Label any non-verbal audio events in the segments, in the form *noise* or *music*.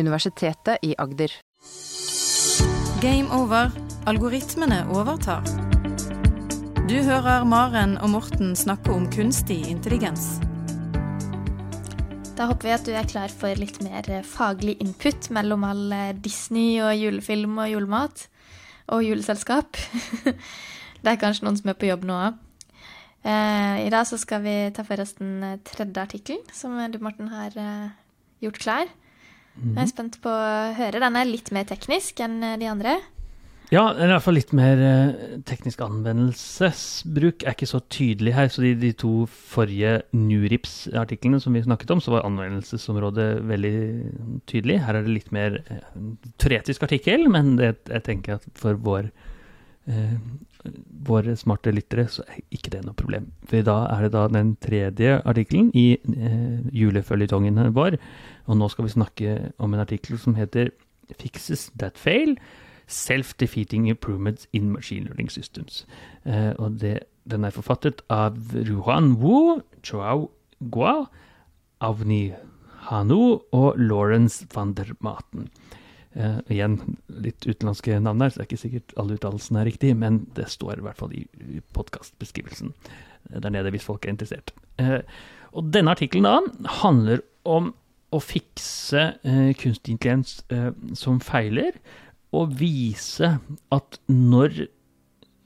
Universitetet i Agder. Game over. Algoritmene overtar. Du hører Maren og Morten snakke om kunstig intelligens. Da håper vi at du er klar for litt mer faglig input mellom all Disney og julefilm og julemat. Og juleselskap. *laughs* Det er kanskje noen som er på jobb nå òg. I dag så skal vi ta for oss den tredje artikkelen som du, Morten, har gjort klar. Jeg er spent på å høre. Den er litt mer teknisk enn de andre. Ja, eller i hvert fall litt mer eh, teknisk anvendelsesbruk er ikke så tydelig her. Så de, de to forrige Nurips-artiklene som vi snakket om, så var anvendelsesområdet veldig tydelig. Her er det litt mer eh, teoretisk artikkel, men det, jeg tenker at for vår eh, våre smarte lyttere, så er ikke det noe problem. For da er det da den tredje artikkelen i eh, juleføljetongen vår. Og nå skal vi snakke om en artikkel som heter 'Fixes that fail'. Self-defeating improvements in machine learning systems. Eh, og det, den er forfattet av Ruhan Wu, Chow Gua, Avni Hanu og Lawrence van der Maten. Uh, igjen litt utenlandske navn her, så det er ikke sikkert alle uttalelsene er riktig, men det står i hvert fall i, podkastbeskrivelsen der nede hvis folk er interessert. Uh, og denne artikkelen handler om å fikse uh, kunstig intelligens som feiler, og vise at når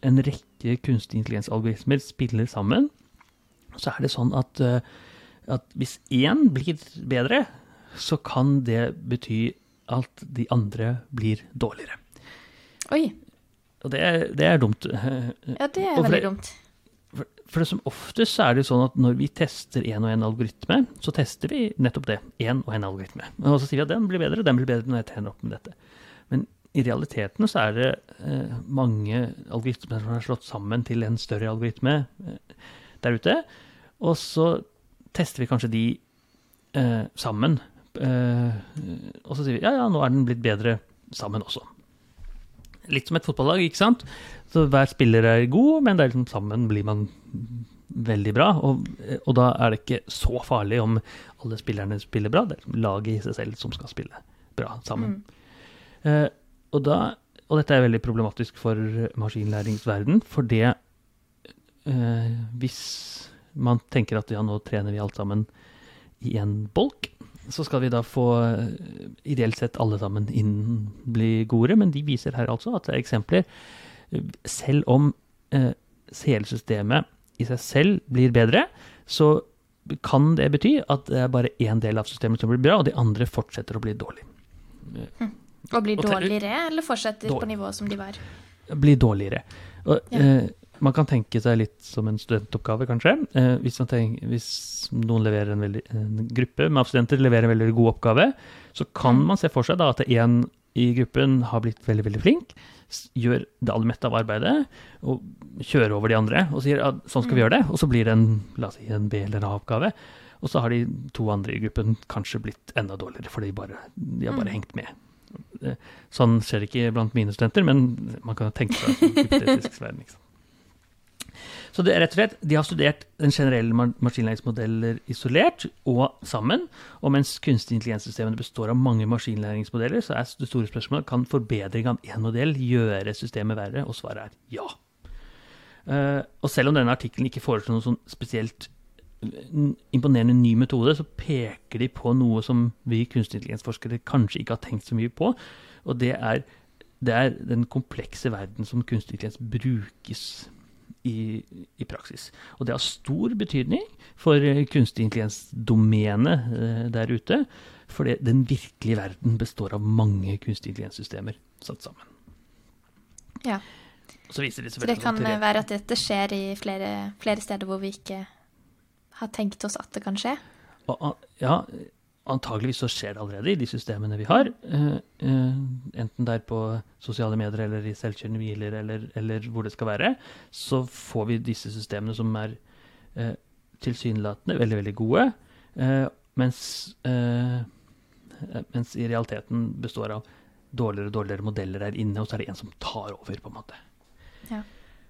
en rekke kunstig intelligens-algoritmer spiller sammen, så er det sånn at, at hvis én blir bedre, så kan det bety at de andre blir dårligere. Oi. Og det er, det er dumt. *laughs* Ja, det er veldig dumt. For, for det som oftest er det sånn at når vi tester én og én algoritme, så tester vi nettopp det. Én og én algoritme. Og så sier vi at den blir bedre, den blir bedre når jeg tjener opp med dette. Men i realiteten så er det eh, mange algoritmer som har slått sammen til en større algoritme eh, der ute. Og så tester vi kanskje de eh, sammen og så sier vi ja, ja, nå er den blitt bedre sammen også. Litt som et fotballag, ikke sant? Så hver spiller er god, men liksom, sammen blir man veldig bra. Og, og, da er det ikke så farlig om alle spillerne spiller bra. Det er liksom laget i seg selv som skal spille bra sammen. Mm. Uh, og, da, og, dette er veldig problematisk for maskinlæringsverden, for det uh, Hvis man tenker at ja, nå trener vi alt sammen i en bolk, så skal vi da få eh, ideelt sett alle sammen inn bli gode, men de viser her altså at det er eksempler. Selv om eh, hele systemet i seg selv blir bedre, så kan det bety at det er bare én del av systemet som blir bra, og de andre fortsetter å bli dårlig. Mm. Og blir dårligere, eller fortsetter dårlig. på nivået som de var? Blir dårligere. Og, ja. eh, man kan tenke seg litt som en studentoppgave, kanskje. Eh, hvis, tenker, hvis, noen leverer en, veldig, en, gruppe med studenter leverer en veldig god oppgave, så kan mm. man se for seg da, at en i gruppen har blitt veldig veldig flink, gjør det aller meste av arbeidet og kjører over de andre og sier at sånn skal vi mm. gjøre det, og så blir det en, la oss si, en B- eller A-oppgave. Og så har de to andre i gruppen kanskje blitt enda dårligere, for de, bare, de har bare mm. hengt med. Eh, sånn skjer det ikke blant mine studenter, men man kan tenke seg en hypotetisk *laughs* verden. Liksom. Så det rett og slett, de har studert den generelle maskinlæringsmodeller isolert og sammen. Og mens kunstig intelligenssystemene består av mange maskinlæringsmodeller, så er det store spørsmålet kan forbedring av én modell gjøre systemet verre, og svaret er ja. Uh, og selv om denne artikkelen ikke foreslår noen sånn spesielt eh, imponerende ny metode, så peker de på noe som vi kunstig intelligensforskere kanskje ikke har tenkt så mye på. Og det er, det er den komplekse verden som kunstig intelligens brukes i, i, praksis. Og det har stor betydning for eh, kunstig intelligens-domenet eh, der ute. For den virkelige verden består av mange kunstig intelligens-systemer satt sammen. Ja. Så, det, så det kan være at dette skjer i flere, flere, steder hvor vi ikke har tenkt oss at det kan skje? Og, ja, antageligvis så skjer det allerede i de systemene vi har. Uh, uh, enten det er på sosiale medier eller i selvkjørende biler eller, eller, hvor det skal være. Så får vi disse systemene som er uh, tilsynelatende veldig, veldig gode. Mens, mens, i realiteten består av dårligere og dårligere modeller der inne, og så er det en som tar over, på en måte. Ja.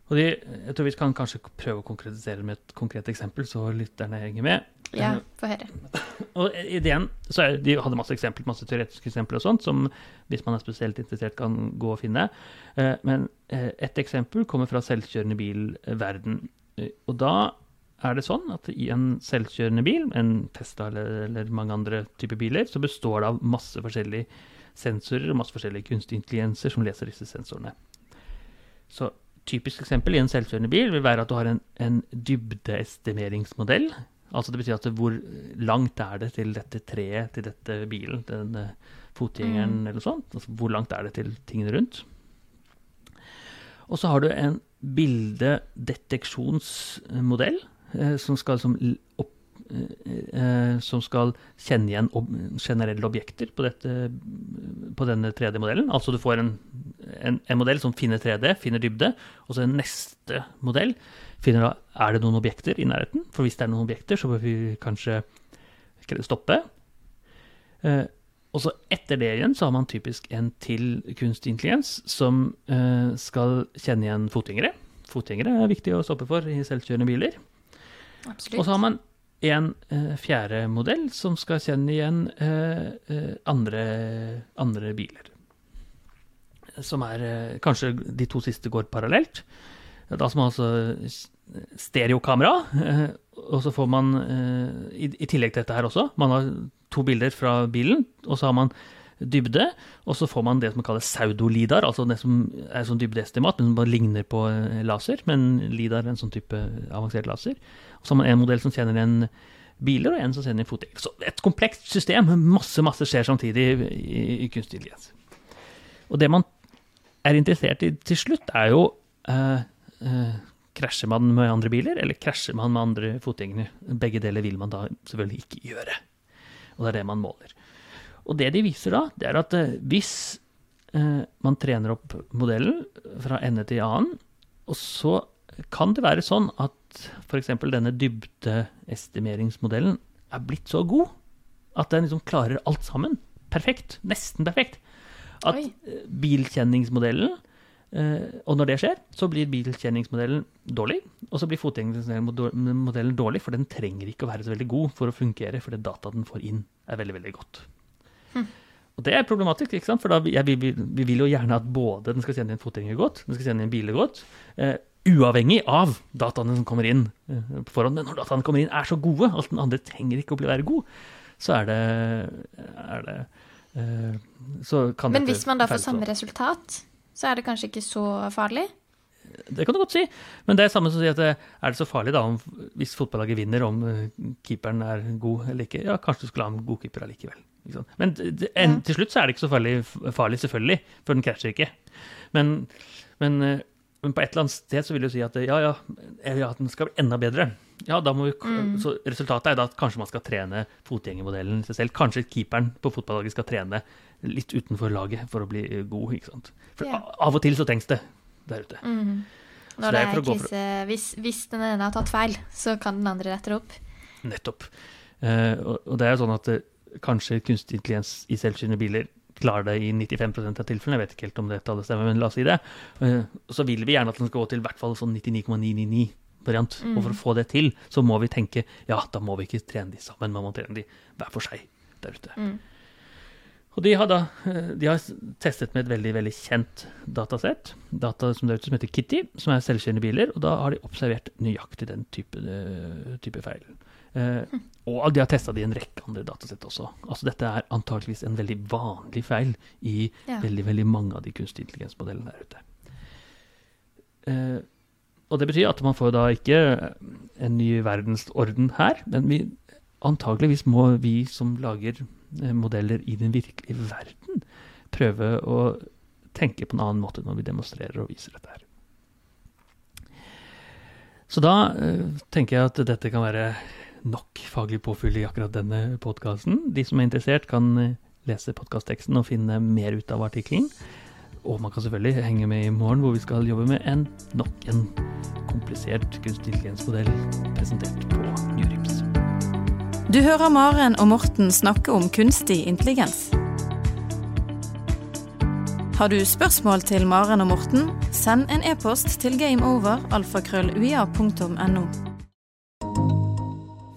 Og de, jeg tror vi kan kanskje prøve å konkretisere med et konkret eksempel, så lytterne henger med. Ja, få høre. Og ideen, så er, De hadde masse eksempler, masse teoretiske eksempler og sånt, som hvis man er spesielt interessert kan gå og finne. Eh, men ett et eksempel kommer fra selvkjørende bil-verden. Eh, og da er det sånn at i en selvkjørende bil, en Tesla eller, eller mange andre typer biler, så består det av masse forskjellige sensorer og masse forskjellige kunstige intelligenser som leser disse sensorene. Så typisk eksempel i en selvkjørende bil vil være at du har en, en dybdeestimeringsmodell Altså det betyr at hvor langt er det til dette treet, til dette bilen, til denne fotgjengeren mm. eller sånt? Altså hvor langt er det til tingene rundt? Og så har du en bildedeteksjonsmodell eh, som skal liksom, opp, som skal kjenne igjen ob generelle objekter på, dette, på denne 3D-modellen. Altså du får en, en, en, modell som finner 3D, finner dybde, og så en neste modell finner da er det noen objekter i nærheten. For hvis det er noen objekter, så bør vi kanskje stoppe. Eh, og så etter det igjen så har man typisk en til kunstig intelligens som eh, skal kjenne igjen fotgjengere. Fotgjengere er viktig å stoppe for i selvkjørende biler. Absolutt. Og så har man en eh, fjerde modell som skal kjenne igjen eh, eh, andre, andre, biler. Som er eh, Kanskje de to siste går parallelt. Da som altså stereokamera. Eh, og så får man, i, i tillegg til dette her også, man har to bilder fra bilen, og så har man dybde, og så får man det som kalles pseudolidar, altså det som er sånn dybdeestimat, men som bare ligner på eh, laser. Men lidar er en sånn type avansert laser. Og så har man en modell som kjenner en biler, og en som sender fotgjengere. Så et komplekst system. Masse, masse skjer samtidig i, i kunstig intelligens. Og det man er interessert i til slutt, er jo eh, eh, Krasjer man med andre biler, eller krasjer man med andre fotgjengere? Begge deler vil man da selvfølgelig ikke gjøre. Og det er det man måler. Og det de viser da, det er at eh, hvis eh, man trener opp modellen fra ende til annen, og så kan det være sånn at f.eks. denne dybdeestimeringsmodellen er blitt så god at den liksom klarer alt sammen. Perfekt. Nesten perfekt. At Oi. bilkjenningsmodellen Uh, og når det skjer, så blir bilkjenningsmodellen dårlig. Og så blir fotgjengermodellen dårlig, for den trenger ikke å være så veldig god for å fungere, for det data den får inn, er veldig, veldig godt. Hm. Og det er problematisk, ikke sant? for da, jeg, vi, vi, vil jo gjerne at både den skal kjenne igjen fotgjengere godt, den skal kjenne igjen biler godt, eh, uavhengig av dataene som kommer inn uh, på forhånd. Men når dataene kommer inn er så gode at den andre trenger ikke å bli være god, så er det, er det Men hvis man da får samme resultat? så er det kanskje ikke så farlig? Det kan du godt si, men det er samme som å si at eh, er det så farlig da om, hvis fotballaget vinner, om eh, keeperen er god eller ikke? Ja, kanskje du skulle ha en god keeper allikevel. Men en, til slutt så er det ikke så farlig, farlig selvfølgelig, for den krasjer ikke. Men, men, eh, men, på et eller annet sted så vil du si at ja, ja, ja den skal bli enda bedre. Ja, da må vi, mm. Så resultatet er da at kanskje man skal trene fotgjengermodellen seg selv. Kanskje keeperen på fotballaget skal trene litt utenfor laget for å bli god. ikke sant? For ja. av og til så trengs det der ute. Mm. Når det er, det er krise, hvis, hvis, den ene har tatt feil, så kan den andre rette opp. Nettopp. Uh, og, og, det er jo sånn at kanskje kunstig intelligens i selvkjørende biler klarer det i 95% av tilfellene. Jeg vet ikke helt om det tallet stemmer, men la oss si det. Uh, så vil vi gjerne at den skal gå til i hvert fall sånn 99,999 variant. Mm. Og for å få det til, så må vi tenke ja, da må vi ikke trene de sammen, man må trene de hver for seg der ute. Mm. Og de har, da, eh, de har testet med et veldig veldig kjent datasett, data som, det som heter Kitty, som er selvkjørende biler. Og da har de observert nøyaktig den type, uh, type feil. Uh, og de har testa det i en rekke andre datasett også. Altså Dette er antakeligvis en veldig vanlig feil i ja. veldig veldig mange av de kunstig intelligens-modellene der ute. Eh, og det betyr at man får da ikke en ny verdensorden her, men vi, antageligvis må vi som lager Eh, modeller i den virkelige verden prøve å tenke på en annen måte når vi demonstrerer og viser dette her. Så da uh, tenker jeg at dette kan være nok faglig påfyll i akkurat denne podkasten. De som er interessert, kan uh, lese podkastteksten og finne mer ut av artikkelen. Og man kan selvfølgelig henge med i morgen, hvor vi skal jobbe med en nok en komplisert kunstig intelligensmodell presentert på Newrips. Du hører Maren og Morten snakke om kunstig intelligens. Har du spørsmål til Maren og Morten, send en e-post til gameover.alfakrølluia.no.